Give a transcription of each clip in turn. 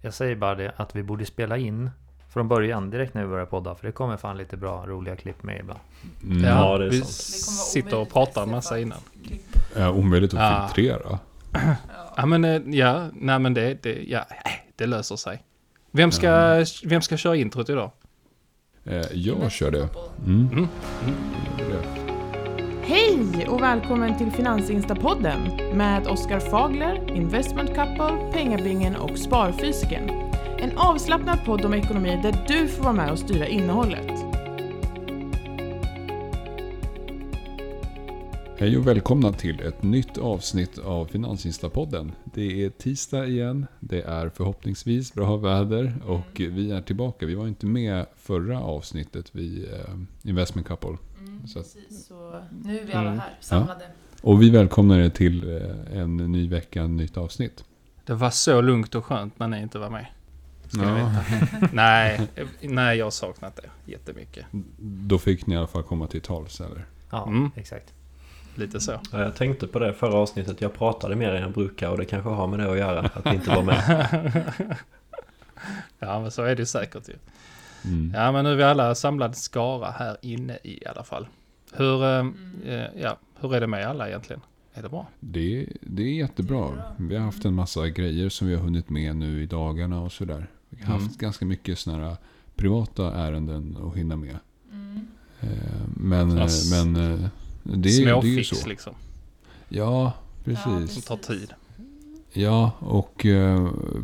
Jag säger bara det att vi borde spela in från början direkt när vi börjar podda. För det kommer fan lite bra, roliga klipp med ibland. Mm. Ja, Ja, det är vi sant. sitter och pratar en massa innan. Ja, omöjligt att Ja. filtrera. Ja, men eh, ja, nej men det, det, ja, eh, det löser sig. Vem ska, vem ska köra introt idag? Eh, jag kör det. Mm. Mm. det. Hej och välkommen till Finansinstapodden med Oskar Fagler, Investment Couple, Pengabingen och Sparfysiken. En avslappnad podd om ekonomi där du får vara med och styra innehållet. Hej och välkomna till ett nytt avsnitt av Finansinstapodden. Det är tisdag igen, det är förhoppningsvis bra väder och vi är tillbaka. Vi var inte med förra avsnittet, vi eh, Investment Couple. Så att, Precis, så nu är vi alla Mm. här samlade. och vi välkomnar er till eh, en ny vecka, ett nytt avsnitt. Det var så lugnt och skönt när ni inte var med. Ska ni Ja, nej, nej, jag har saknat det jättemycket. då fick ni i alla fall komma till tals, eller? Ja, Mm. exakt. Lite så. Ja, jag tänkte på det förra avsnittet. Jag pratade mer än jag brukar och det kanske har med det att göra. Att vi inte var med. ja, men så är det säkert ju. Mm. Ja, men nu är vi alla samlad skara här inne i alla fall. Hur, eh, eh, ja, hur är det med alla egentligen? Är det bra? Det, det är jättebra. Vi har haft en massa grejer som vi har hunnit med nu i dagarna och sådär. Vi har haft Mm. ganska mycket sådana här privata ärenden att hinna med. Mm. Eh, Men, eh, men det, det är ju Småfix så. liksom. Ja, Ja, precis. Som tar tid. Ja, och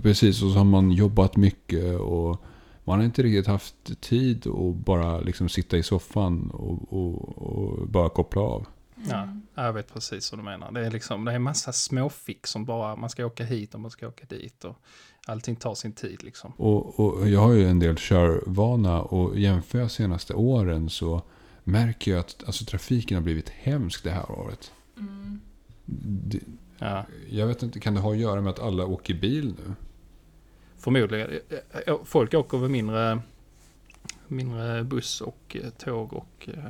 precis. Och så har man jobbat mycket och man har inte riktigt haft tid att bara liksom sitta i soffan och, och, och bara koppla av. Ja, jag vet precis vad du menar. Det är liksom, det är en massa småfix som bara, man ska åka hit och man ska åka dit och allting tar sin tid liksom. Och, och jag har ju en del körvana och jämför jag senaste åren så märker jag att alltså, trafiken har blivit hemsk det här året. Mm. Det, Ja, jag vet inte, kan det ha att göra med att alla åker bil nu? Förmodligen. Eh, Folk åker med mindre, mindre buss och eh, tåg och eh,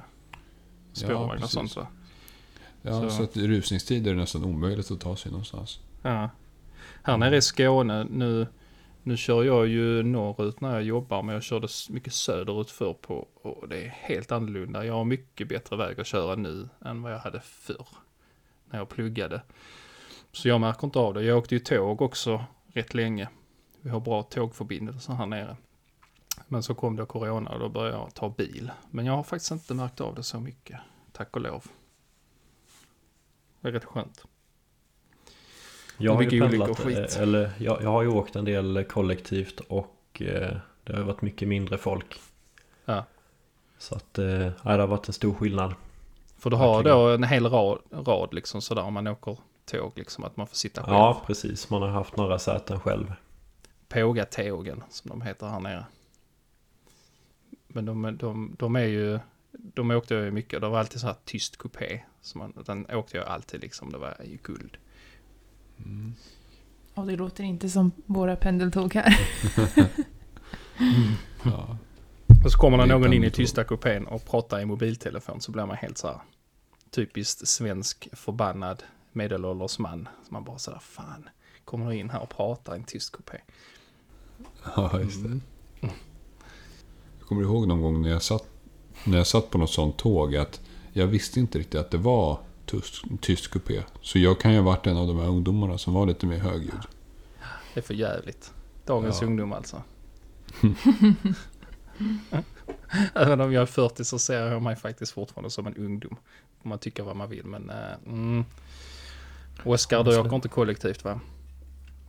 spårvagn och precis. sånt va? Ja, så, Så- att i rusningstider är det nästan omöjligt att ta sig någonstans. Ja. Här nere i Skåne, nu, nu kör jag ju norrut när jag jobbar, men jag körde mycket söderut förr på, och det är helt annorlunda. Jag har mycket bättre väg att köra nu än vad jag hade förr, när jag pluggade. Så jag märker inte av det. Jag åkte ju tåg också rätt länge. Vi har bra tågförbindelser här nere. Men så kom det corona och då började jag ta bil. Men jag har faktiskt inte märkt av det så mycket, tack och lov. Det är rätt skönt. Jag har ju pendlat, eh, eller jag, jag har ju åkt en del kollektivt och eh, det har ju varit mycket mindre folk. Ja. Så att eh, det har varit en stor skillnad. För du har Verkligen. då en hel rad, rad liksom sådär om man åker tåg liksom att man får sitta själv. Ja, precis. Man har haft några säten själv. Pågatågen som de heter här nere. Men de, de, de är ju, de åkte jag ju mycket, det var alltid så här tyst kupé. Så man, den åkte jag alltid liksom, det var ju guld. Och det låter inte som våra pendeltåg här. Ja. Och så kommer det någon in i tysta kupén och pratar i mobiltelefon så blir man helt så här typiskt svensk förbannad medelålders man. Så man bara sådär, fan, kommer du in här och pratar i en tyst kupé? ja, just det. Mm. Jag kommer ihåg någon gång när jag satt, när jag satt på något sånt tåg att jag visste inte riktigt att det var tyst, tyst kupé. Så jag kan ju ha varit en av de här ungdomarna som var lite mer högljudd. Det är för jävligt. Dagens Ja. ungdom alltså. Även om jag är 40 så ser jag mig faktiskt fortfarande som en ungdom. Om man tycker vad man vill men... Uh, mm. Oskar, du åker inte kollektivt va?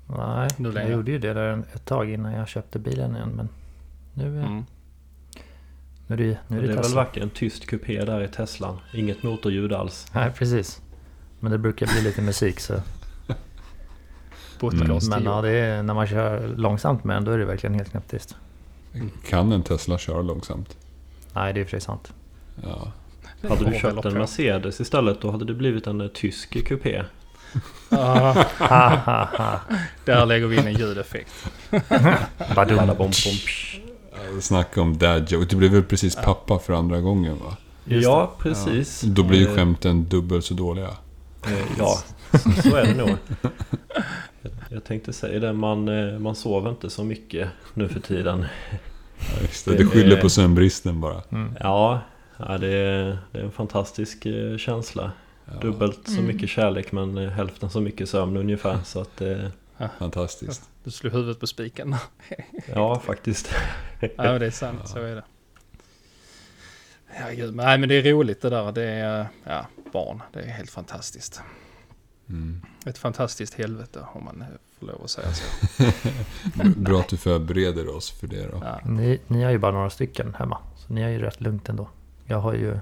Nej, Nu jag gjorde ju det där ett tag innan jag köpte bilen igen. Men nu, är- Mm. nu är det, nu är Det det, är väl varit en tyst kupé där i Teslan. Inget motorljud alls. Nej, precis. Men det brukar bli lite musik så. Podcast Men ja, är, när man kör långsamt med den då är det verkligen helt knäpptyst. Kan en Tesla köra långsamt? Nej, det är för sant. Ja. Hade du köpt en Mercedes istället då hade det blivit en eh, tysk kupé. Ah, där lägger vi in en ljudeffekt. Badum. Snacka om dad joke. Du blev väl precis pappa för andra gången va? Ja, precis. Då blir ju Eh, skämten dubbelt så dåliga. eh, Ja, så, är det nog. Jag tänkte säga det, man, eh, man sover inte så mycket nu för tiden. Ja, just det. Du skyller på sömnbristen bara. Mm. Ja, ja det, är, det är en fantastisk känsla. Ja, Dubbelt så Mm. mycket kärlek men eh, hälften så mycket sömn ungefär. Så att, eh, Fantastiskt. Du slog huvudet på spiken. ja, faktiskt. ja, men det är sant. Så är det. Herregud. Nej, men det är roligt det där. Det är, ja, barn. Det är helt fantastiskt. Mm. Ett fantastiskt helvete om man får lov att säga så. Bra att du förbereder oss för det då. Ja. Ni, ni har ju bara några stycken hemma. Så ni har ju rätt lugnt ändå. Jag har ju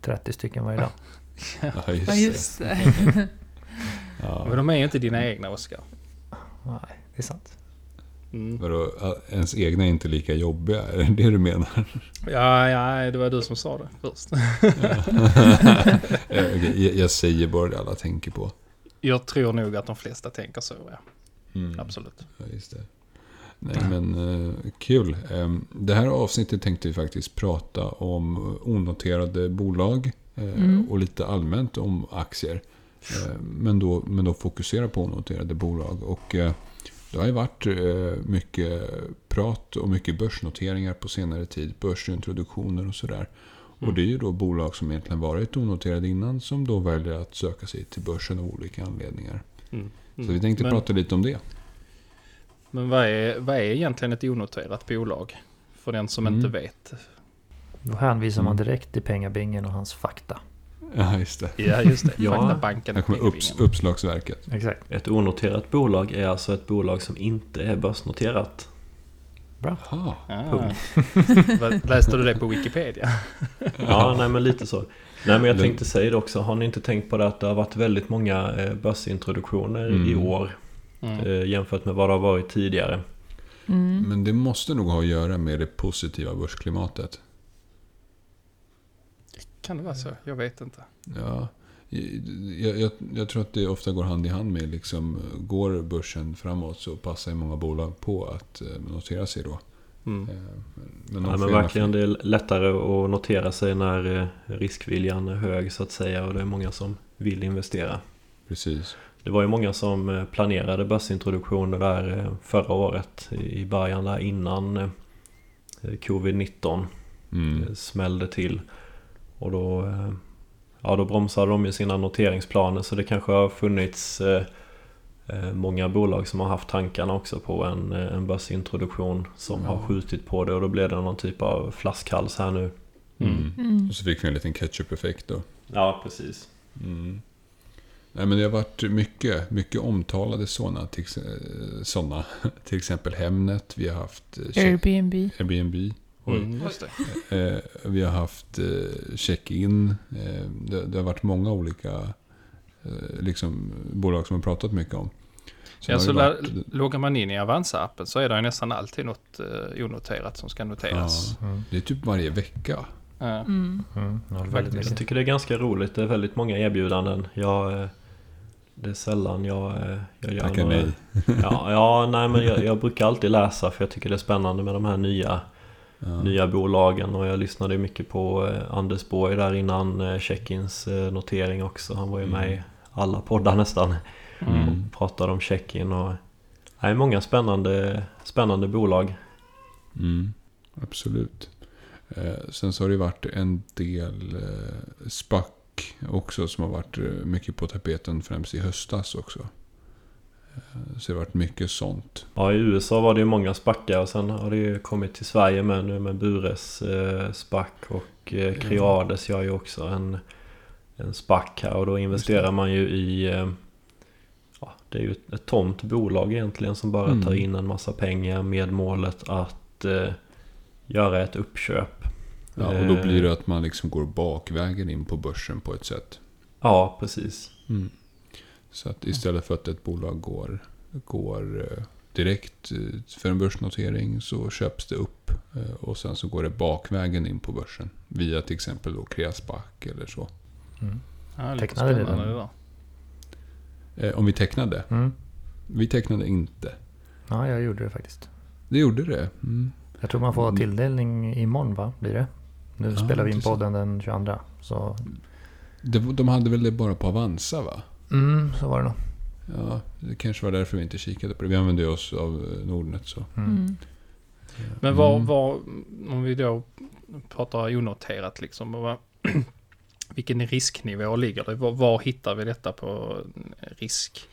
30 stycken varje dag. Ja, just Ja, det. just det. Ja. Men de är ju inte dina egna, Oskar. Nej, det är sant. Mm. Vadå, ens egna är inte lika jobbiga? Är det det du menar? Ja, ja, det var du som sa det först. Eh, okej, jag, säger bara det alla tänker på. Jag tror nog att de flesta tänker så, ja. Mm. Absolut. Ja, just det. Nej, men eh, kul. Em, det här avsnittet tänkte vi faktiskt prata om onoterade bolag Mm. och lite allmänt om aktier. Eh, men, då, men då fokusera på onoterade bolag. Och eh, det har ju varit eh, mycket prat och mycket börsnoteringar på senare tid. Börsintroduktioner och sådär. Och det är ju då bolag som egentligen varit onoterade innan som då väljer att söka sig till börsen av olika anledningar. Mm. Så vi tänkte men, prata lite om det. Men vad är, vad är egentligen ett onoterat bolag? För den som Mm. inte vet. Då hänvisar man Mm. direkt till pengabingen och hans fakta. Ja, just det. Ja, just det. Ja. Faktabanken Här och kommer upps, uppslagsverket. Exakt. Ett onoterat bolag är alltså ett bolag som inte är börsnoterat. Bra. Ah. Vad- Läste du det på Wikipedia? Ja, nej men lite så. Nej men jag tänkte säga det också. Har ni inte tänkt på det att det har varit väldigt många eh, börsintroduktioner Mm. i år Mm. eh, jämfört med vad det har varit tidigare? Mm. Men det måste nog ha att göra med det positiva börsklimatet. Kan det vara så? Jag vet inte. Ja, jag, jag, jag tror att det ofta går hand i hand med liksom, går börsen framåt så passar ju många bolag på att eh, notera sig då. Mm. Eh, Men, Ja, men verkligen, det är lättare att notera sig när eh, riskviljan är hög så att säga och det är många som vill investera. Precis. Det var ju många som planerade börsintroduktioner där förra året i början där innan eh, covid-19 Mm. smällde till. Och då, eh, ja, då bromsade de ju sina noteringsplaner så det kanske har funnits eh, eh, många bolag som har haft tankarna också på en, en börsintroduktion som Ja. har skjutit på det och då blev det någon typ av flaskhals här nu. Mm. Mm. Och så fick vi en liten ketchup-effekt då. Ja, precis. Mm. Nej, men det har varit mycket, mycket omtalade sådana. Till, såna. till exempel Hemnet. Vi har haft Airbnb. Airbnb. Mm, just det. Eh, vi har haft eh, check-in. Eh, det, det har varit många olika eh, liksom, bolag som har pratat mycket om. Sen Ja, så varit- loggar man in i Avanza-appen så är det nästan alltid något onoterat som ska noteras. Mm. det är typ varje vecka. Ja. Mm. Mm. Ja. Jag tycker det är ganska roligt. Det är väldigt många erbjudanden. Jag, det är sällan jag, jag gör Tackar några- nej. Ja, ja nej men jag, jag brukar alltid läsa för jag tycker det är spännande med de här nya, Ja. nya bolagen. Och jag lyssnade mycket på eh, Anders Borg där innan eh, Check-ins eh, notering också. Han var ju med i alla poddar nästan. Mm. Och pratade om check-in och... Nej, många spännande, spännande bolag. Mm, absolut. Sen så har det varit en del SPAC också som har varit mycket på tapeten främst i höstas också. Så det har varit mycket sånt. Ja, i USA var det ju många spackar och sen har det ju kommit till Sverige med nu med Bures eh, spack och eh, Creades gör ju också en, en spack här och då investerar man ju i eh, ja, det är ju ett, ett tomt bolag egentligen som bara Mm. tar in en massa pengar med målet att eh, göra ett uppköp. Ja, och då Eh, blir det att man liksom går bakvägen in på börsen på ett sätt. Ja, precis. Mm. Så att istället för att ett bolag går, går eh, direkt eh, för en börsnotering så köps det upp. eh, Och sen så går det bakvägen in på börsen. Via till exempel då Creasbac eller så. Mm. Ja, Tecknade ni den? Eh, Om vi tecknade? Mm. Vi tecknade inte. Ja, jag gjorde det faktiskt. Det gjorde det. Mm. Jag tror man får Mm. tilldelning imorgon va? Blir det? Nu Ja, spelar vi in podden den 22. Så, Det, de hade väl det bara på Avanza va? Mm, så var det nog. Ja, det kanske var därför vi inte kikade på det. Vi använde oss av eh, Nordnet så. Mm. Men var, Mm. var, om vi då pratar onoterat liksom, vad, vilken risknivå ligger det? Var, var hittar vi detta på risk,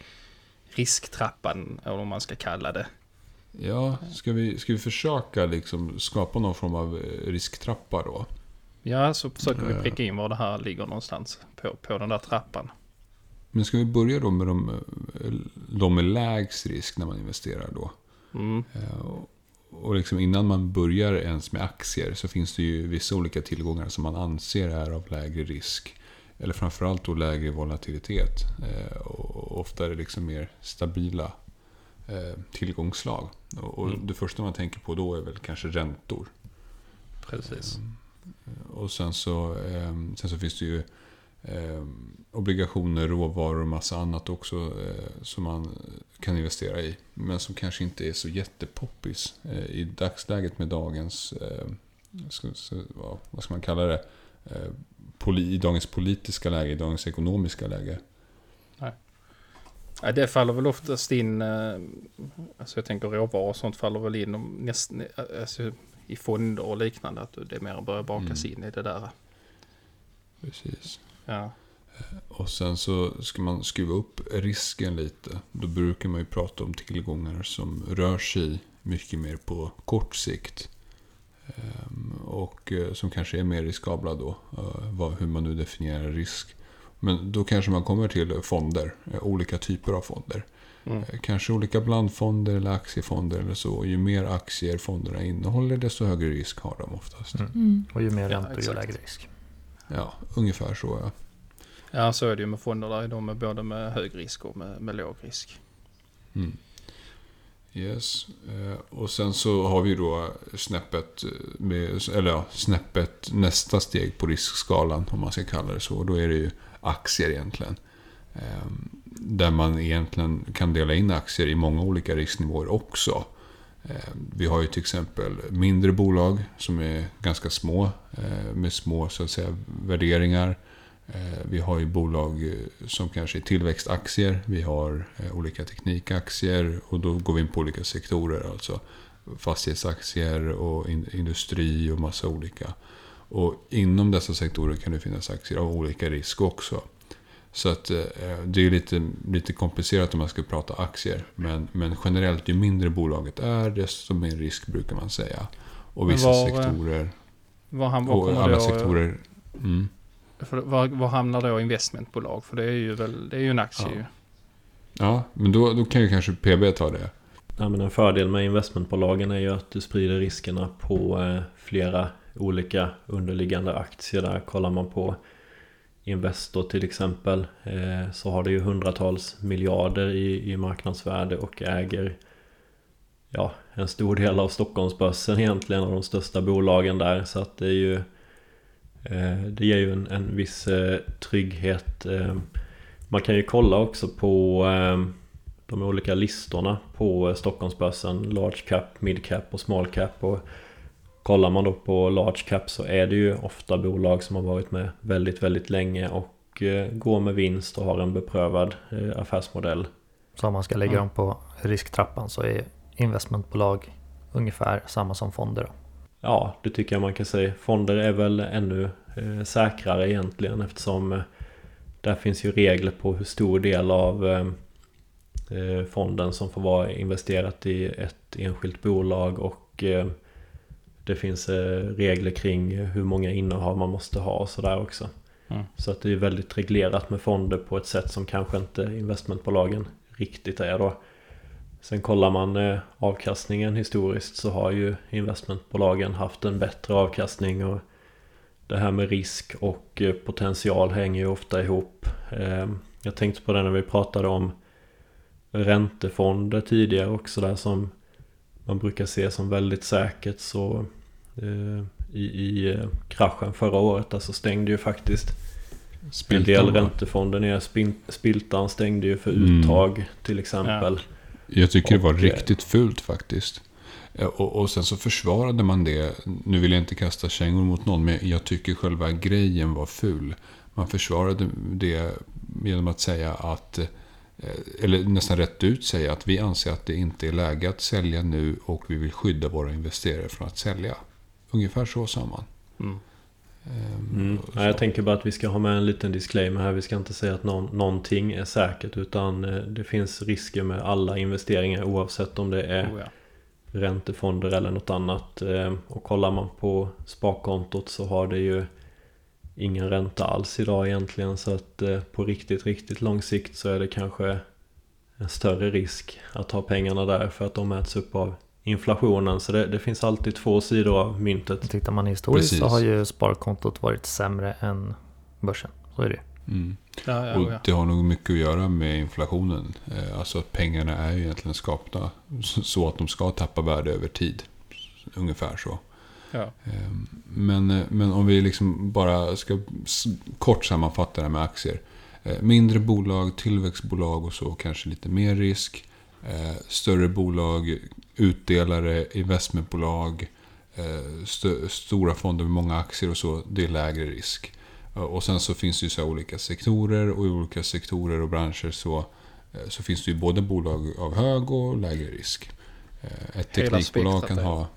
risktrappan, eller om man ska kalla det? Ja, ska vi, ska vi försöka liksom skapa någon form av eh, risktrappa då? Ja, så försöker vi Eh. pricka in var det här ligger någonstans på, på den där trappan. Men ska vi börja då med de, de med lägst risk när man investerar då? Mm. Eh, och- Och liksom innan man börjar ens med aktier så finns det ju vissa olika tillgångar som man anser är av lägre risk. Eller framförallt då lägre volatilitet. Eh, Och ofta är det liksom mer stabila eh, tillgångsslag. Och Mm. det första man tänker på då är väl kanske räntor. Precis. Och sen så, sen så finns det ju eh, obligationer, råvaror och massa annat också eh, som man kan investera i. Men som kanske inte är så jättepoppis eh, i dagsläget med dagens, eh, ska, vad, ska man kalla det, eh, poli, i dagens politiska läge, i dagens ekonomiska läge. Ja, det faller väl oftast in, eh, alltså jag tänker råvaror och sånt faller väl in näst, alltså, i fonder och liknande. Att det mer börjar bakas Mm. in i det där. Precis. Ja. Och sen så ska man skruva upp risken lite. Då brukar man ju prata om tillgångar som rör sig mycket mer på kort sikt. Ehm, Och eh, som kanske är mer riskabla då. eh, vad- Hur man nu definierar risk. Men då kanske man kommer till fonder. eh, Olika typer av fonder. Mm. Kanske olika blandfonder eller aktiefonder eller så. Och ju mer aktier fonderna innehåller desto högre risk har de oftast. Mm. Mm. Och ju mer Ja, räntor ju exakt. lägre risk. Ja, ungefär så ja. ja, så är det ju med fonder. Där är de med både med hög risk och med, med låg risk. Mm. Yes. Eh, Och sen så har vi då snäppet, eh, med, eller ja, snäppet nästa steg på riskskalan om man ska kalla det så. Då är det ju aktier egentligen. Eh, Där man egentligen kan dela in aktier i många olika risknivåer också. Eh, vi har ju till exempel mindre bolag som är ganska små. Eh, med små så att säga värderingar. Eh, vi har ju bolag som kanske är tillväxtaktier. Vi har olika teknikaktier och då går vi in på olika sektorer. Alltså fastighetsaktier och industri och massa olika. Och inom dessa sektorer kan det finnas aktier av olika risk också. Så att eh, det är lite, lite komplicerat om man ska prata aktier. Men, men generellt, ju mindre bolaget är, desto mer risk brukar man säga. Och vissa var, eh, sektorer, Var, ham, var, och alla då, sektorer... Mm. För, var, var hamnar då investmentbolag? För det är ju, väl, det är ju en aktie Ja. ju. Ja, men då, då kan ju kanske PB ta det. Ja, men en fördel med investmentbolagen är ju att du sprider riskerna på eh, flera olika underliggande aktier. Där kollar man på Investor till exempel eh, så har det ju hundratals miljarder i, i marknadsvärde och äger ja, en stor del av Stockholmsbörsen egentligen av de största bolagen där. Så att det är ju eh, det ger ju en, en viss eh, trygghet. Man kan ju kolla också på de olika listorna på Stockholmsbörsen. Large cap, mid cap och small cap. Och kollar man då på large cap så är det ju ofta bolag som har varit med väldigt, väldigt länge och eh, går med vinst och har en beprövad eh, affärsmodell. Så om man ska lägga dem på risktrappan så är investmentbolag ungefär samma som fonder. Då. Ja, det tycker jag man kan säga. Fonder är väl ännu eh, säkrare egentligen eftersom där finns ju regler på hur stor del av fonden som får vara investerat i ett enskilt bolag och det finns eh, regler kring hur många innehav man måste ha och sådär också. Mm. Så att det är väldigt reglerat med fonder på ett sätt som kanske inte investmentbolagen riktigt är då. Sen kollar man eh, avkastningen historiskt så har ju investmentbolagen haft en bättre avkastning och det här med risk och eh, potential hänger ju ofta ihop. Eh, Jag tänkte på det när vi pratade om räntefonder tidigare också där som man brukar se som väldigt säkert så i, i eh, kraschen förra året där så stängde ju faktiskt en Spiltan, del va? räntefonder ner. Spiltan stängde ju för Mm. uttag till exempel. Jag tycker det var Och, eh, riktigt fult faktiskt. Eh, Och, och sen så försvarade man det. Nu vill jag inte kasta kängor mot någon, men jag tycker själva grejen var ful. Man försvarade det genom att säga att eh, eller nästan rätt ut säga att vi anser att det inte är läge att sälja nu och vi vill skydda våra investerare från att sälja. Ungefär så sa man. Mm. Ehm, Mm. Ja, jag tänker bara att vi ska ha med en liten disclaimer här. Vi ska inte säga att någon, någonting är säkert utan eh, det finns risker med alla investeringar oavsett om det är Oh, ja. räntefonder eller något annat. Eh, Och kollar man på sparkontot så har det ju ingen ränta alls idag egentligen. Så att eh, på riktigt, riktigt lång sikt så är det kanske en större risk att ha pengarna där för att de äts upp av inflationen. Så det, det finns alltid två sidor av myntet. Tittar man historiskt Precis. så har ju sparkontot varit sämre än börsen. Så är det. Mm. Ja, ja, Och ja. det har nog mycket att göra med inflationen. Eh, Alltså att pengarna är ju egentligen skapta så att de ska tappa värde över tid. Ungefär så. ja. Eh, Men, eh, men om vi liksom bara ska kort sammanfatta det här med aktier. Eh, Mindre bolag, tillväxtbolag och så kanske lite mer risk. Eh, Större bolag, utdelare, investmentbolag, eh, st- stora fonder med många aktier och så. Det är lägre risk. Eh, Och sen så finns det ju så här olika sektorer och i olika sektorer och branscher så, eh, så finns det ju både bolag av hög och lägre risk. Eh, Ett Hela teknikbolag kan ha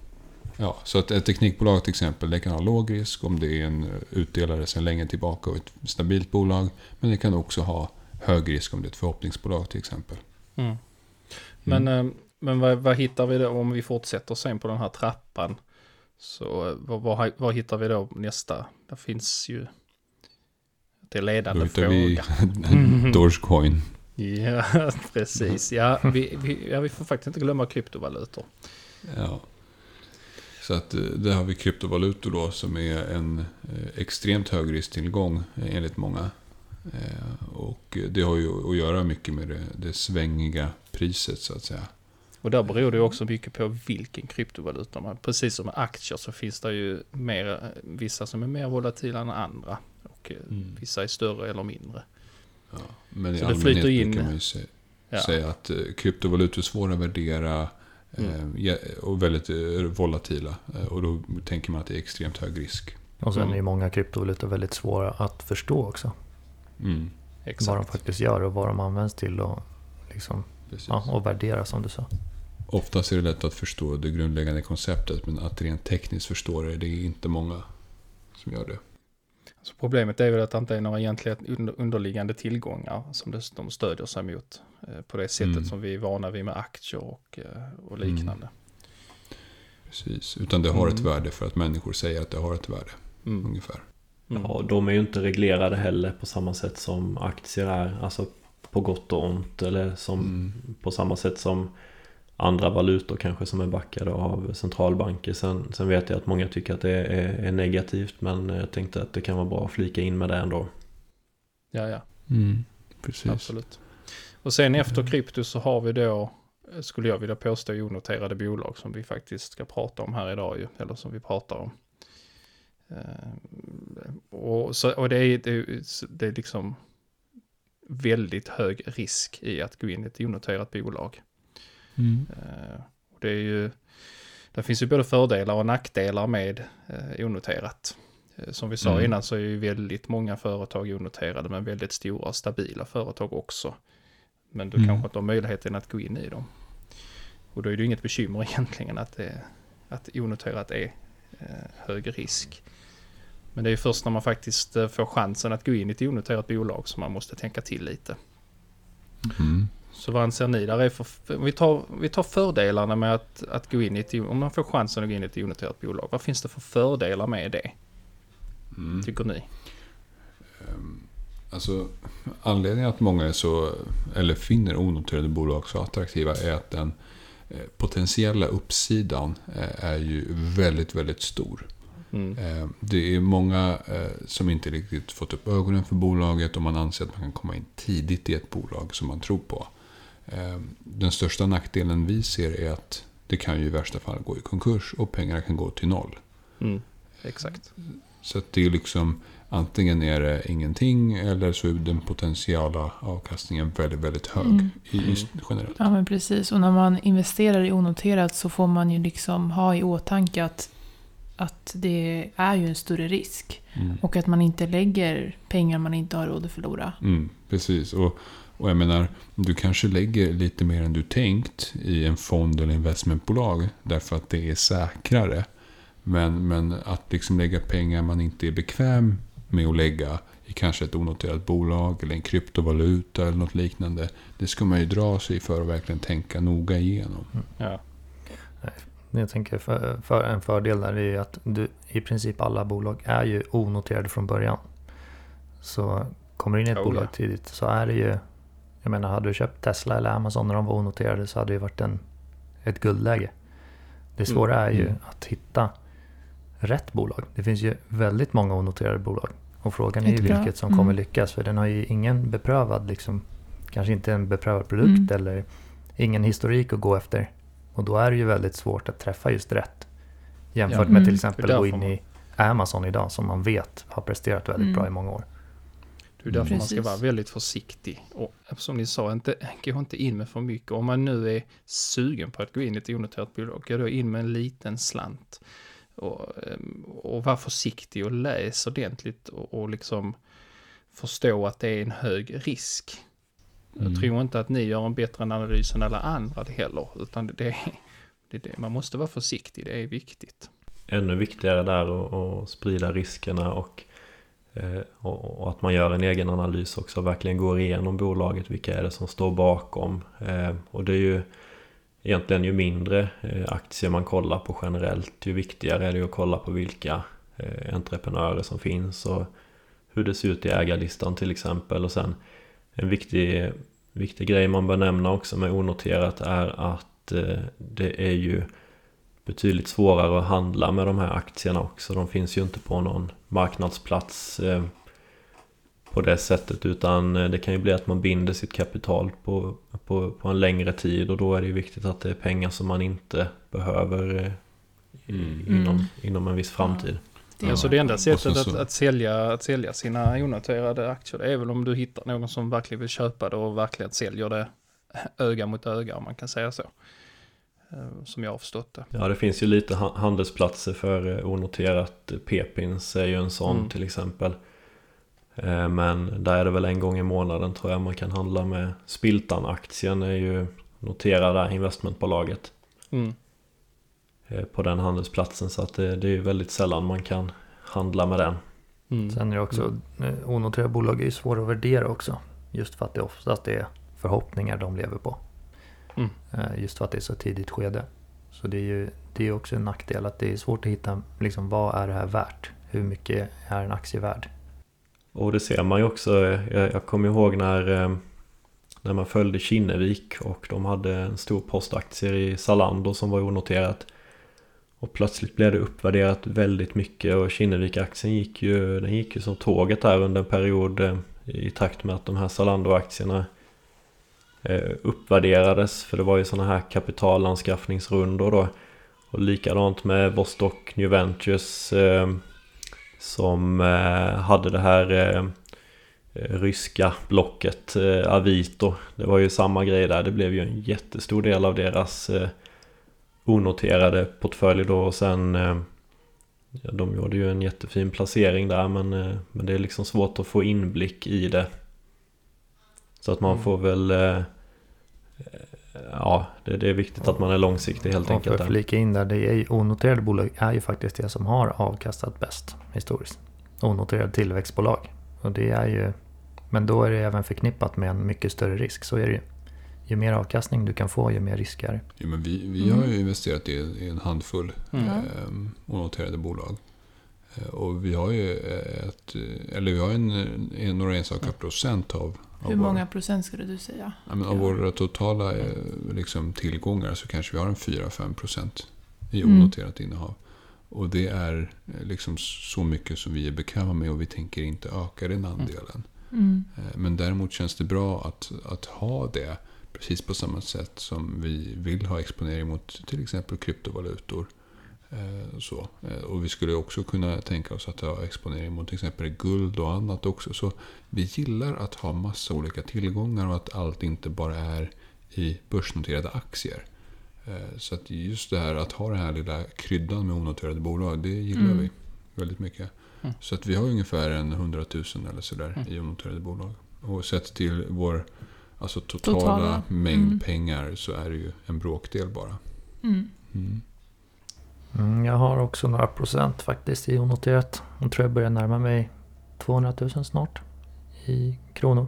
Ja, så att ett teknikbolag till exempel, det kan ha låg risk om det är en utdelare sedan länge tillbaka och ett stabilt bolag. Men det kan också ha hög risk om det är ett förhoppningsbolag till exempel. Mm. Men, eh, men vad, vad hittar vi då om vi fortsätter sen på den här trappan? Så eh, vad, vad, vad hittar vi då nästa? Det finns ju det är Då ledande hittar fråga. vi Dogecoin. Ja, precis. Ja vi, vi, ja, vi får faktiskt inte glömma kryptovalutor. Ja. Så att eh, där har vi kryptovalutor då som är en extremt hög risktillgång enligt många. Eh, Och det har ju att göra mycket med det, det svängiga priset så att säga. Och där beror det ju också mycket på vilken kryptovaluta man, precis som med aktier så finns det ju mer, eh, vissa som är mer volatila än andra. Och eh, Mm. vissa är större eller mindre. Ja. Men i Så det allmänhet flyter in- brukar man ju se, Ja. säga att eh, kryptovalutor är svåra att värdera eh, Mm. ja, och väldigt eh, volatila. Eh, Och då tänker man att det är extremt hög risk. Och sen är ju många kryptovalutor väldigt svåra att förstå också. Mm, Vad de faktiskt gör och vad de används till och, liksom, ja, och värdera som du sa. Oftast är det lätt att förstå det grundläggande konceptet men att rent tekniskt förstå det, det är inte många som gör det. Så problemet är väl att det inte är några egentliga under- underliggande tillgångar som de stödjer sig mot. eh, På det sättet Mm. som vi är vana vid med aktier och, eh, och liknande. Precis. Utan det har ett Mm. värde för att människor säger att det har ett värde. Mm. Ungefär. Mm. Ja, de är ju inte reglerade heller på samma sätt som aktier är. Alltså på gott och ont. Eller som Mm. på samma sätt som andra valutor kanske som är backade av centralbanker. Sen, sen vet jag att många tycker att det är, är negativt. Men jag tänkte att det kan vara bra att flika in med det ändå. Ja, ja. Mm. Precis. Absolut. Och sen efter krypto så har vi då, skulle jag vilja påstå, onoterade bolag som vi faktiskt ska prata om här idag ju, eller som vi pratar om. Eh, Och, så, och det, är, det, det är liksom väldigt hög risk i att gå in i ett onoterat bolag. Mm. Eh, och det är ju, det finns ju både fördelar och nackdelar med eh, onoterat. Som vi sa Mm. innan så är ju väldigt många företag onoterade men väldigt stora och stabila företag också. Men du Mm. kanske inte har möjligheten att gå in i dem. Och då är det ju inget bekymmer egentligen att, det, att onoterat är eh, hög risk. Men det är först när man faktiskt eh, får chansen att gå in i ett onoterat bolag som man måste tänka till lite. Mm. Så vad anser ni där är för, vi tar, vi tar fördelarna med att, att gå in i ett, om man får chansen att gå in i ett onoterat bolag. Vad finns det för fördelar med det, Mm. tycker ni? Alltså, anledningen att många är så, eller finner onoterade bolag så attraktiva är att den eh, potentiella uppsidan eh, är ju väldigt, väldigt stor. Mm. Eh, Det är många eh, som inte riktigt fått upp ögonen för bolaget och man anser att man kan komma in tidigt i ett bolag som man tror på. Eh, Den största nackdelen vi ser är att det kan ju i värsta fall gå i konkurs och pengarna kan gå till noll. Mm. Exakt. Så att det är liksom antingen är det ingenting eller så är den potentiala avkastningen väldigt, väldigt hög Mm. i, i, generellt. Ja men precis. Och när man investerar i onoterat så får man ju liksom ha i åtanke att, att det är ju en större risk. Mm. Och att man inte lägger pengar man inte har råd att förlora. Mm, precis. Och Och jag menar, du kanske lägger lite mer än du tänkt i en fond eller investmentbolag därför att det är säkrare. Men, men att liksom lägga pengar man inte är bekväm med att lägga i kanske ett onoterat bolag eller en kryptovaluta eller något liknande. Det ska man ju dra sig för att verkligen tänka noga igenom. Ja. Jag tänker för, för en fördel där är ju att du, i princip alla bolag är ju onoterade från början. Så kommer du in i ett Oh, bolag ja. tidigt så är det ju... Jag menar, hade du köpt Tesla eller Amazon när de var onoterade så hade det ju varit en, ett guldläge. Det svåra är ju Mm. att hitta rätt bolag. Det finns ju väldigt många onoterade bolag. Och frågan är ju vilket som Mm. kommer lyckas. För den har ju ingen beprövad, liksom, kanske inte en beprövad produkt Mm. eller ingen historik att gå efter. Och då är det ju väldigt svårt att träffa just rätt. Jämfört Ja. med Mm. till exempel gå in man- i Amazon idag som man vet har presterat väldigt Mm. bra i många år. Det är därför man ska Precis. vara väldigt försiktig. Och som ni sa, inte, gå inte in med för mycket. Om man nu är sugen på att gå in i ett onoterat bolag, gå då in med en liten slant. Och, ehm, och var försiktig och läs ordentligt och, och liksom förstå att det är en hög risk. Mm. Jag tror inte att ni gör en bättre analys än alla andra heller, utan det, det, det, man måste vara försiktig, det är viktigt. ännu viktigare där att- sprida riskerna och, eh, och, och att man gör en egen analys också. Verkligen går igenom bolaget. Vilka är det som står bakom? Eh, Och det är ju egentligen ju mindre eh, aktier man kollar på generellt. Ju viktigare är det att kolla på vilka eh, entreprenörer som finns och hur det ser ut i ägarlistan till exempel. Och sen en viktig, viktig grej man bör nämna också med onoterat är att eh, det är ju betydligt svårare att handla med de här aktierna också. De finns ju inte på någon marknadsplats eh, på det sättet utan eh, det kan ju bli att man binder sitt kapital på, på, på en längre tid och då är det ju viktigt att det är pengar som man inte behöver eh, Mm. inom, Mm. inom en viss framtid. Det Ja. Alltså det enda sättet att, att, sälja, att sälja sina onoterade aktier det är väl om du hittar någon som verkligen vill köpa det och verkligen säljer det öga mot öga om man kan säga så. Eh, Som jag har förstått det. Ja det finns ju lite ha- handelsplatser för eh, onoterat. P-pins är ju en sån Mm. till exempel. Eh, Men där är det väl en gång i månaden tror jag man kan handla med Spiltan-aktien är ju noterad där, investmentbolaget. Mm. Eh, På den handelsplatsen så att det, det är ju väldigt sällan man kan handla med den. Mm. Sen är det också, eh, onoterade bolag är ju svåra att värdera också. Just för att det oftast är förhoppningar de lever på. Mm. Eh, Just för att det är så tidigt skede. Så det är ju det är också en nackdel att det är svårt att hitta, liksom, vad är det här värt? Hur mycket är en aktie värd? Och det ser man ju också, eh, jag, jag kommer ihåg när, eh, när man följde Kinnevik och de hade en stor post aktier i Zalando som var onoterat. Och plötsligt blev det uppvärderat väldigt mycket och Kinnevik-aktien gick ju, den gick ju som tåget här under en period eh, i takt med att de här Zalando-aktierna eh, uppvärderades. För det var ju sådana här kapitalanskaffningsrundor då. Och likadant med Vostok New Ventures eh, som eh, hade det här eh, ryska blocket eh, Avito. Det var ju samma grej där. Det blev ju en jättestor del av deras onoterade portfölj då och sen eh, ja, de gjorde ju en jättefin placering där men, eh, men det är liksom svårt att få inblick i det. Så att man Mm. får väl eh, Ja, det, det är viktigt att man är långsiktig helt för enkelt. att där. flika in där, det är ju, onoterade bolag är ju faktiskt det som har avkastat bäst historiskt. Onoterade tillväxtbolag. Och det är ju, men då är det även förknippat med en mycket större risk, så är det ju. Ju mer avkastning du kan få, ju mer risk är det. Ja, men vi, vi har ju investerat i, i en handfull Mm. Ja. eh, onoterade bolag. Eh, Och vi har ju ett, eh, eller vi har en, en några enstaka procent av, av, Hur vår- många procent skulle du säga? ja, men av våra totala eh, liksom, tillgångar så kanske vi har en 4-5 procent i Mm. onoterat innehav. Och det är eh, liksom så mycket som vi är bekväma med och vi tänker inte öka den andelen. Mm. Eh, Men däremot känns det bra att, att ha det precis på samma sätt som vi vill ha exponering mot till exempel kryptovalutor. Eh, Så. Eh, Och vi skulle också kunna tänka oss att ha exponering mot till exempel guld och annat också. Så vi gillar att ha massa olika tillgångar och att allt inte bara är i börsnoterade aktier. Eh, Så att just det här att ha den här lilla kryddan med onoterade bolag, det gillar Mm. vi väldigt mycket. Mm. Så att vi har ungefär en 100 000 eller sådär Mm. i onoterade bolag. Och sett till vår alltså totala, Totala. mängd Mm. pengar så är det ju en bråkdel bara. Mm. Mm. Mm, jag har också några procent faktiskt i onoterat. Jag tror jag börjar närma mig 200 000 snart i kronor.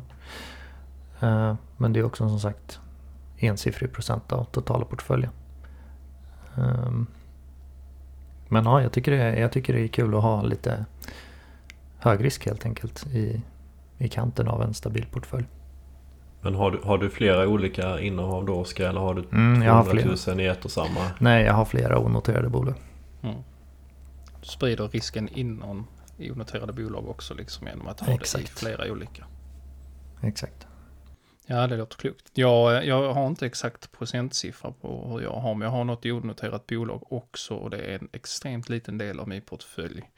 Eh, Men det är också som sagt ensiffrig procent av totala portföljen. Ehm, Men ja, jag tycker, det är, jag tycker det är kul att ha lite hög risk helt enkelt i, i kanten av en stabil portfölj. Men har du, har du flera olika innehav då Oskar? Eller har du Mm, jag har 200 flera. 000 i ett och samma? Nej, jag har flera onoterade bolag. Mm. Du sprider risken inom i onoterade bolag också liksom genom att ha det i Exakt. flera olika. Exakt. Ja, det låter klokt. Jag, jag har inte exakt procentsiffra på hur jag har, men jag har något i onoterat bolag också och det är en extremt liten del av min portfölj.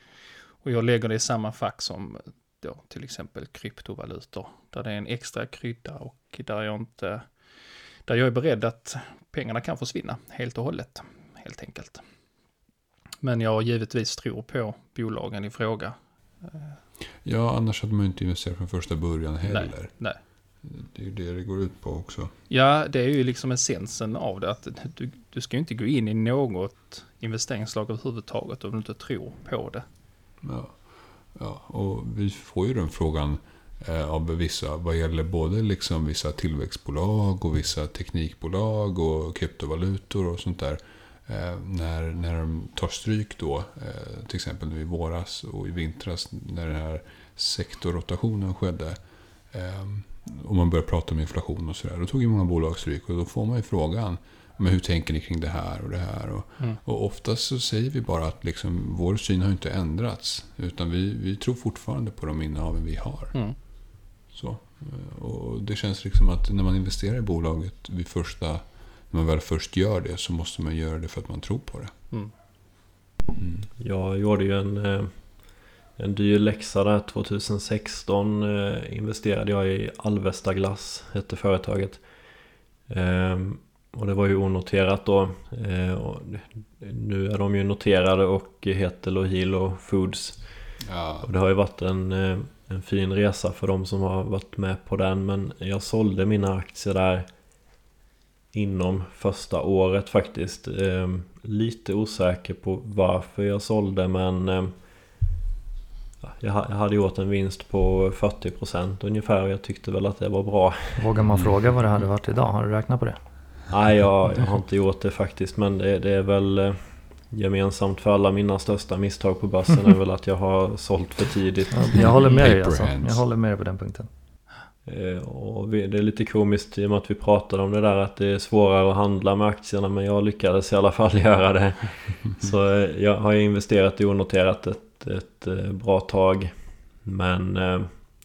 Och jag lägger det i samma fack som då till exempel kryptovalutor, där det är en extra krydda och där jag inte, där jag är beredd att pengarna kan försvinna helt och hållet, helt enkelt. Men jag givetvis tror på bolagen i fråga. Ja, annars hade man ju inte investerat från första början heller. nej. Det är ju det det går ut på också. Ja, det är ju liksom essensen av det. Att du, du ska ju inte gå in i något investeringslag överhuvudtaget om du inte tror på det. Ja. Ja, och vi får ju den frågan eh, av vissa vad gäller både liksom vissa tillväxtbolag och vissa teknikbolag och kryptovalutor och sånt där. Eh, när, när de tar stryk då, eh, till exempel nu i våras och i vintras när den här sektorrotationen skedde. Och man började prata om inflation och sådär. Då tog ju många bolag stryk och då får man ju frågan. Men hur tänker ni kring det här och det här? Och, Mm. och oftast så säger vi bara att liksom, vår syn har inte ändrats. Utan vi, vi tror fortfarande på de innehaven vi har. Mm. Så. Och det känns liksom att när man investerar i bolaget vid första, när man väl först gör det så måste man göra det för att man tror på det. Mm. Mm. Jag gjorde ju en, eh, en dyr läxa där 2016 eh, investerade jag i Alvesta Glass, hette företaget. Ehm, Och det var ju onoterat då. Eh, och Nu är de ju noterade och heter Lohilo Foods. Ja, Och det har ju varit en, eh, en fin resa för de som har varit med på den. Men jag sålde mina aktier där inom första året faktiskt. Eh, Lite osäker på varför jag sålde men eh, ja, jag ha- jag hade gjort en vinst på 40% ungefär och jag tyckte väl att det var bra. Vågar man fråga vad det hade varit idag? Har du räknat på det? Nej, jag, jag har inte gjort det faktiskt men det, det är väl eh, gemensamt för alla mina största misstag på börsen är väl att jag har sålt för tidigt. Jag håller med dig alltså. Jag håller med dig på den punkten. Eh, Och det är lite komiskt i och med att vi pratade om det där att det är svårare att handla med aktierna men jag lyckades i alla fall göra det. Så eh, jag har ju investerat i onoterat ett, ett bra tag. Men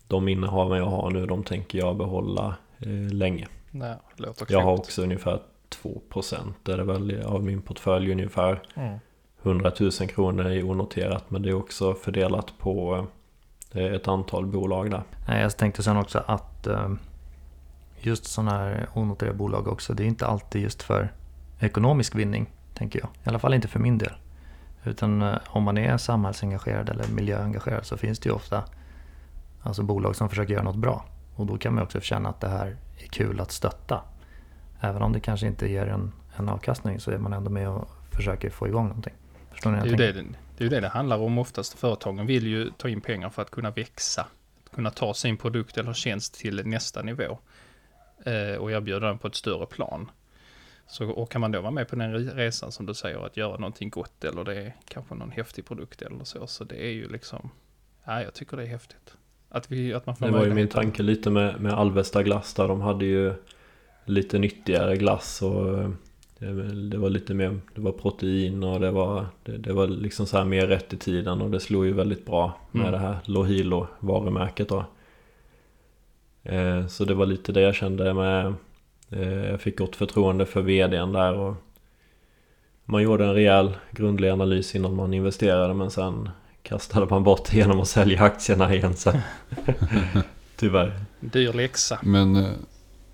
de innehaven jag har nu de tänker jag behålla eh, länge. Nej, det låter Jag har också ungefär 2% är det väl av min portfölj ungefär. Mm. 100 000 kronor i onoterat men det är också fördelat på eh, ett antal bolag där. Jag tänkte sen också att eh, just sådana här onoterade bolag också, det är inte alltid just för ekonomisk vinning, tänker jag. I alla fall inte för min del. Utan eh, om man är samhällsengagerad eller miljöengagerad så finns det ju ofta alltså bolag som försöker göra något bra. Och då kan man också känna att det här är kul att stötta. Även om det kanske inte ger en, en avkastning så är man ändå med och försöker få igång någonting. Förstår ni Det är, det, det är ju det det handlar om oftast. Företagen vill ju ta in pengar för att kunna växa. Kunna ta sin produkt eller tjänst till nästa nivå. Eh, och erbjuda den på ett större plan. Så, och kan man då vara med på den re- resan som du säger, att göra någonting gott eller det är kanske någon häftig produkt eller så. Så det är ju liksom, ja jag tycker det är häftigt. Att, vi, att man får Det var ju min tanke lite med, med Alvesta glass där. De hade ju lite nyttigare glass och eh, det var- det var lite mer, det var protein och det var, det, det var liksom så här mer rätt i tiden och det slog ju väldigt bra med Mm. det här Lohilo varumärket då. Eh, Så det var lite det jag kände med, eh, jag fick gott förtroende för vdn där och man gjorde en rejäl grundlig analys innan man investerade men sen kastade man bort genom att sälja aktierna igen sen. Tyvärr. Dyr läxa. Men, eh,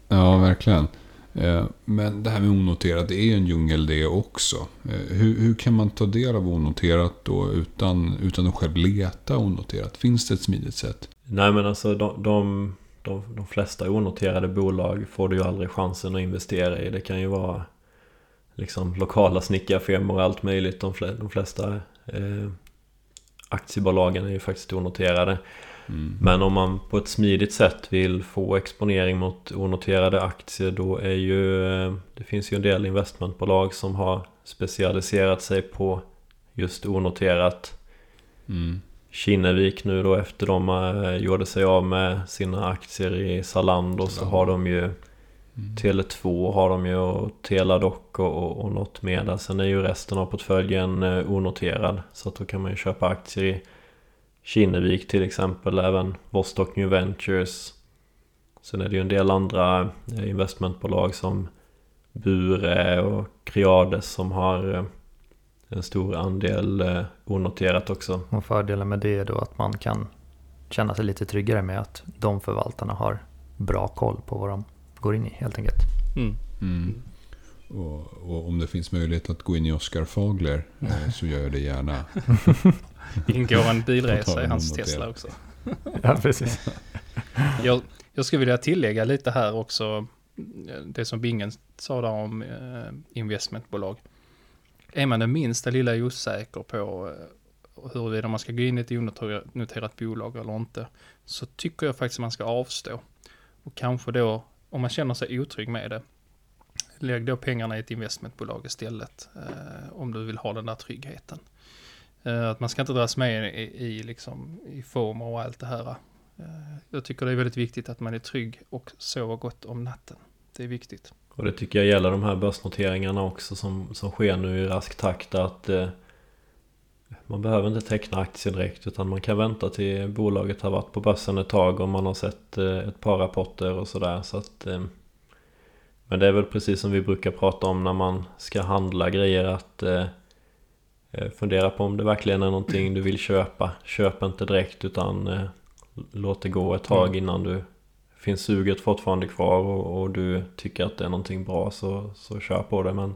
ja verkligen. Eh, Men det här med onoterat, det är ju en djungel det också. Eh, Hur, hur kan man ta del av onoterat då utan, utan att själv leta onoterat? Finns det ett smidigt sätt? Nej men alltså de, de, de, de flesta onoterade bolag får du ju aldrig chansen att investera i. Det kan ju vara liksom lokala snickarfirmor och allt möjligt. De, fl- de flesta eh, aktiebolagen är ju faktiskt onoterade. Mm. Men om man på ett smidigt sätt vill få exponering mot onoterade aktier då är ju eh, Det finns ju en del investmentbolag som har specialiserat sig på just onoterat Mm. Kinnevik nu då efter de eh, gjorde sig av med sina aktier i Zalando så Zalando. har de ju Mm. Tele2 har de ju och Teladoc och, och, och något mer där. Sen är ju resten av portföljen eh, onoterad. Så att då kan man ju köpa aktier i Kinnevik till exempel. Även Vostok New Ventures. Sen är det ju en del andra eh, investmentbolag som Bure och Creades som har eh, en stor andel eh, onoterat också. Och fördelen med det är då att man kan känna sig lite tryggare med att de förvaltarna har bra koll på vad de går in i helt enkelt. Mm. Mm. Och, och om det finns möjlighet att gå in i Oscar Fagler eh, så gör jag det gärna. Ingår en bilresa i hans. Tesla också. Ja, precis. Jag, jag skulle vilja tillägga lite här också. Det som Bingen sa där om eh, investmentbolag. Är man det minsta lilla osäker på eh, huruvida man ska gå in i ett onoterat bolag eller inte. Så tycker jag faktiskt man ska avstå. Och kanske då, om man känner sig otrygg med det. Lägg då pengarna i ett investmentbolag istället. Eh, om du vill ha den där tryggheten. Eh, att man ska inte dras med i, i, liksom, i former och allt det här. Eh, Jag tycker det är väldigt viktigt att man är trygg och sover gott om natten. Det är viktigt. Och det tycker jag gäller de här börsnoteringarna också som, som sker nu i rask takt att eh, man behöver inte teckna aktier direkt utan man kan vänta till bolaget har varit på börsen ett tag och man har sett eh, ett par rapporter och sådär. Så att eh, Men det är väl precis som vi brukar prata om när man ska handla grejer att eh, Fundera på om det verkligen är någonting du vill köpa. Köp inte direkt utan Låt det gå ett tag innan du Finns suget fortfarande kvar och, och du tycker att det är någonting bra så, så kör på det. Men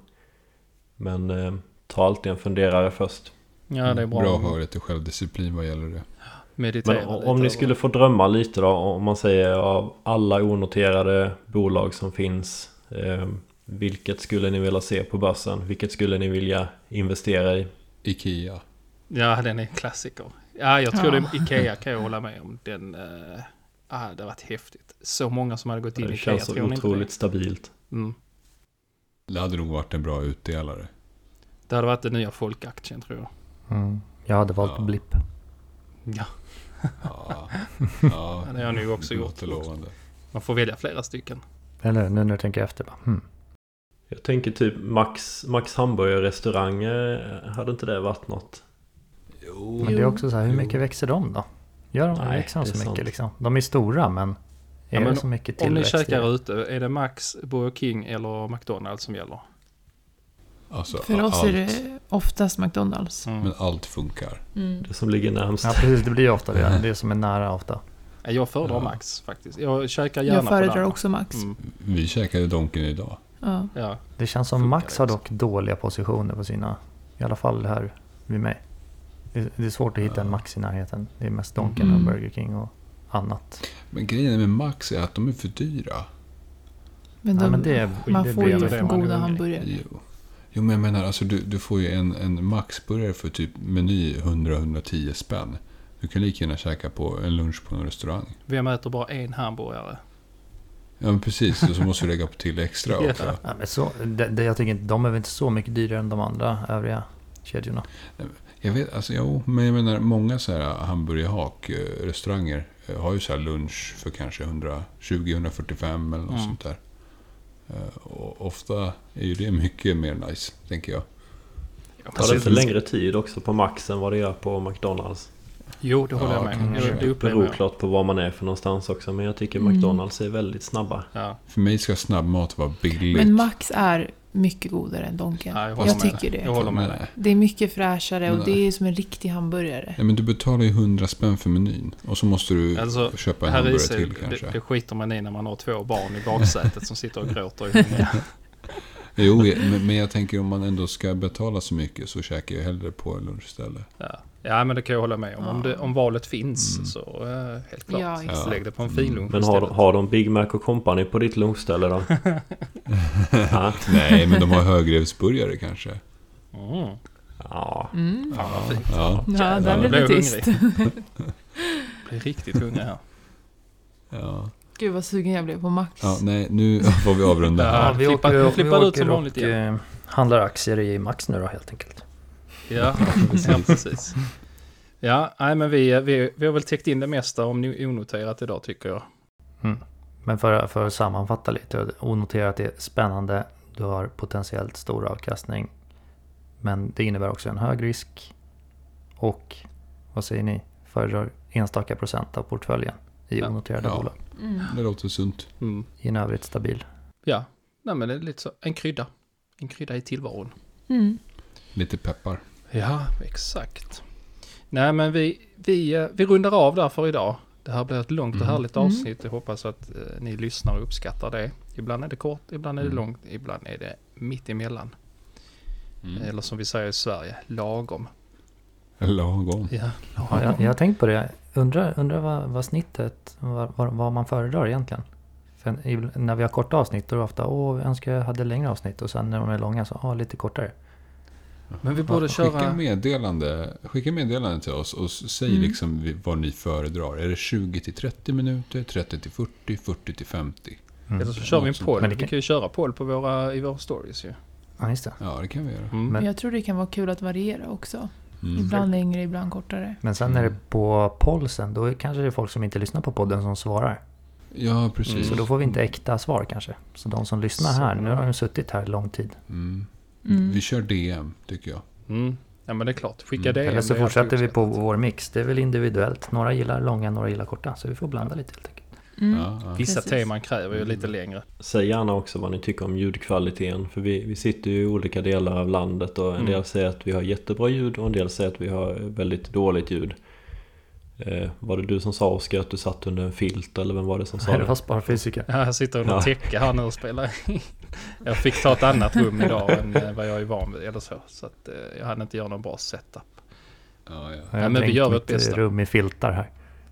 Men eh, ta alltid en funderare först Ja, det är bra. Bra ha lite självdisciplin vad gäller det. Meditera Men om ni skulle det. få drömma lite då om man säger av alla onoterade bolag som finns eh, Vilket skulle ni vilja se på börsen? Vilket skulle ni vilja investera i? Ikea. Ja, den är en klassiker. Ja, jag tror Ja. det Ikea kan jag hålla med om. Den, eh, ah, det har varit häftigt. Så många som hade gått in i Det Ikea, känns så otroligt det? stabilt Mm. Det hade nog varit en bra utdelare. Det hade varit den nya folkaktien tror jag. Mm. Jag hade valt Ja. blipp. Ja, Ja, ja det har jag nog också gjort. lovande. Man får välja flera stycken. Eller nu när jag tänker efter. Bara, hmm. Jag tänker typ Max, Max hamburgerrestaurang eh, Hade inte det varit något? Jo. Men det är också så här, hur Jo. mycket växer de då? Gör de, Nej, växer de det är så mycket sant. liksom? De är stora men är Ja, men det så mycket Om ni tillväxt käkar ute, är det Max, Burger King eller McDonalds som gäller? Alltså, För oss allt, är det oftast McDonalds. Mm. Men allt funkar. Mm. Det som ligger närmst Ja precis, det blir ju ofta det. Det som är nära ofta. Ja, Jag föredrar Ja. Max faktiskt. Jag käkar gärna Jag föredrar också Max. Mm. Vi käkade Donken idag. Ja. Ja, Det känns som Max har liksom. dock dåliga positioner på sina, i alla fall här vid mig. Det, är svårt att hitta en Ja. Max i närheten. Det är mest Donken och Mm. Burger King och annat. Men grejen med Max är att de är för dyra. Men, Ja, de, men det- man det får ju är goda hamburgare. Jo. Jo, men jag menar alltså du, du får ju en, en Max-burgare för typ meny 100-110 spänn. Du kan lika gärna käka på en lunch på en restaurang. vem äter bara en hamburgare? Ja, men precis. Och så måste du lägga på till extra Ja. också. Ja, men så, det, det, jag tycker inte, de är väl inte så mycket dyrare än de andra övriga kedjorna. Jag vet, alltså jo, men jag menar många så här hamburgerhak-restauranger eh, har ju så här lunch för kanske 120-145 eller något Mm. sånt där. Eh, Och ofta är ju det mycket mer nice, tänker jag. Ja, Tar det inte längre tid också på Max än vad det gör på McDonalds? Jo, det håller Ja, jag med. Jag, det beror klart på var man är för någonstans också men jag tycker Mm. McDonalds är väldigt snabba. Ja, För mig ska snabbmat vara billigt. Men Max är mycket godare än Donken. Ja, jag jag tycker det. Jag håller med dig. Det är mycket fräschare och det är som en riktig hamburgare. Ja, men du betalar ju 100 spänn för menyn. Och så måste du Alltså, köpa en hamburgare sig, till kanske. det, det skiter man i när man har två barn i baksätet som sitter och gråter Jo, men, men jag tänker om man ändå ska betala så mycket så käkar jag hellre på en lunchställe. Ja. ja, men det kan jag hålla med om. Om, Ja. det, om valet finns Mm. så eh, helt klart. Ja, exakt. Lägg det på en fin lunch Men har, har de Big Mac och Company på ditt lunchställe då? ja. Nej, men de har högrevsburgare kanske. Mm. ja. Mm. Fan vad fint. Ja, Ja, där blev det tyst. Blir riktigt hungrig här. ja. Gud vad sugen jag blev på Max. ja nej, nu får vi avrunda här. Ja, vi åker, vi flippar ut som åker vanligt och igen. eh, handlar aktier i Max nu då helt enkelt. Ja, ja precis. Ja, nej, men vi, vi, vi har väl täckt in det mesta om no- onoterat idag tycker jag. Men för, för att sammanfatta lite, onoterat är spännande, du har potentiellt stor avkastning. Men det innebär också en hög risk. Och vad säger ni? Föredrar enstaka procent av portföljen i onoterade Ja. bolag. Mm. Det låter sunt. Mm. I en övrigt stabil. Ja, nej, men det är lite så. En krydda. En krydda i tillvaron. Mm. Lite peppar. Ja, exakt. Nej, men vi, vi, eh, vi rundar av där för idag. Det här blir ett långt och Mm. härligt Mm. avsnitt. Jag hoppas att eh, ni lyssnar och uppskattar det. Ibland är det kort, ibland är det Mm. långt, ibland är det mitt emellan. Mm. Eller som vi säger i Sverige, lagom. Lagom. Ja, Ja, jag, jag har tänkt på det. Undrar, undrar vad, vad snittet, vad, vad, man föredrar egentligen. För när vi har korta avsnitt då är det ofta åh, jag önskar jag hade längre avsnitt. Och sen när de är långa så, åh, lite kortare. Men vi borde Skicka köra... meddelande, skicka meddelande till oss och säg Mm. liksom vad ni föredrar. Är det 20 till 30 minuter, 30 till 40, 40 till 50? Mm. Eller så kör vi en poll. Vi kan ju köra poll på våra, i våra stories ju. Ja, just det. Ja, det kan vi göra. Mm. Men- Jag tror det kan vara kul att variera också. Mm. Ibland längre, ibland kortare. Men sen när det är på polsen, då kanske det är folk som inte lyssnar på podden som svarar. Ja, precis. Mm. Så då får vi inte äkta svar kanske. Så de som lyssnar Så. här, nu har de suttit här lång tid. Mm. Mm. Vi kör DM, tycker jag. Mm. Ja men det är klart. Skicka Mm. det. Eller så fortsätter vi på vår mix. Det är väl individuellt. Några gillar långa, några gillar korta. Så vi får blanda lite helt enkelt. Mm. Ja, ja. Vissa Precis. teman kräver ju Mm. lite längre. Säg gärna också vad ni tycker om ljudkvaliteten. För vi, vi sitter ju i olika delar av landet och en Mm. del säger att vi har jättebra ljud och en del säger att vi har väldigt dåligt ljud. Eh, var det du som sa Oskar att du satt under en filt eller vem var det som sa Nej, det det? var sparfysiker. Ja, Jag sitter under Ja. täcke här nu och spelar. Jag fick ta ett annat rum idag än eh, vad jag är van vid eller så. Så att eh, jag hade inte göra någon bra setup. Ja, ja. Jag har men vi gör vårt bästa. rum i filtar här.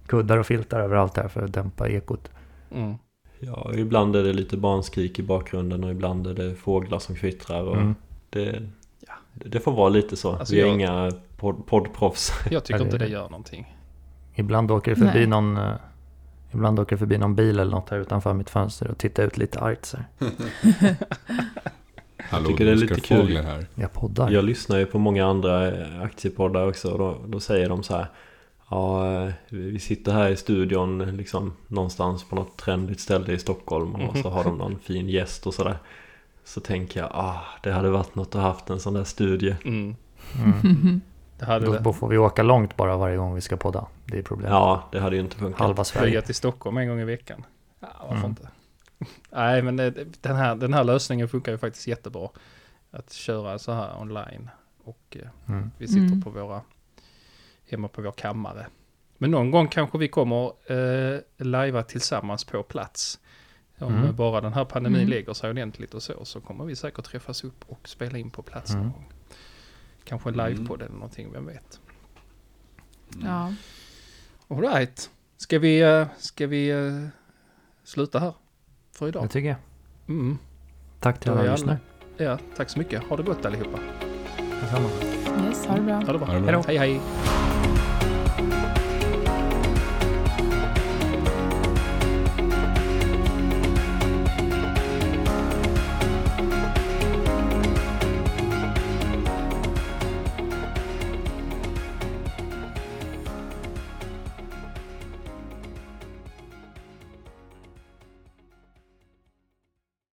Kuddar och filtar överallt här för att dämpa ekot. Mm. Ja, ibland är det lite barnskrik i bakgrunden och ibland är det fåglar som kvittrar. Och Mm. det, Ja. det får vara lite så. Alltså, vi är jag- inga podd, poddproffs. Jag tycker inte det gör någonting. Ibland åker det förbi Nej. någon... eh, Ibland åker det förbi någon bil eller något här utanför mitt fönster och tittar ut lite argt så här. Hallå, tycker det är lite kul. Här. Jag poddar. Jag lyssnar ju på många andra eh, aktiepoddar också och då, då säger de så här Ja, vi sitter här i studion liksom någonstans på något trendigt ställe i Stockholm och så har de någon fin gäst och sådär. Så tänker jag, ah, det hade varit något att haft en sån där studie. Mm. Mm. Det hade Då, då får vi åka långt bara varje gång vi ska podda. Det är problemet. Ja, det hade ju inte funkat. Halva Flyga Sverige. till Stockholm en gång i veckan. Ja, varför Mm. inte? Nej, men det, den, här, den här lösningen funkar ju faktiskt jättebra. Att köra så här online. Och eh, Mm. vi sitter Mm. på våra, hemma på vår kammare. Men någon gång kanske vi kommer eh, lajva tillsammans på plats. Om Mm. bara den här pandemin Mm. lägger sig ordentligt och så, så kommer vi säkert träffas upp och spela in på plats Mm. någon gång. Kanske en Mm. livepodd eller någonting, vem vet. Ja. All right. Ska vi, eh, ska vi eh, sluta här för Det idag? tycker jag. Mm. Tack till Då alla alla- lyssnare. Ja, tack så mycket. Ha det gott allihopa. Detsamma. Yes, ha det bra. Ha det bra. Ha det bra. Hej hej.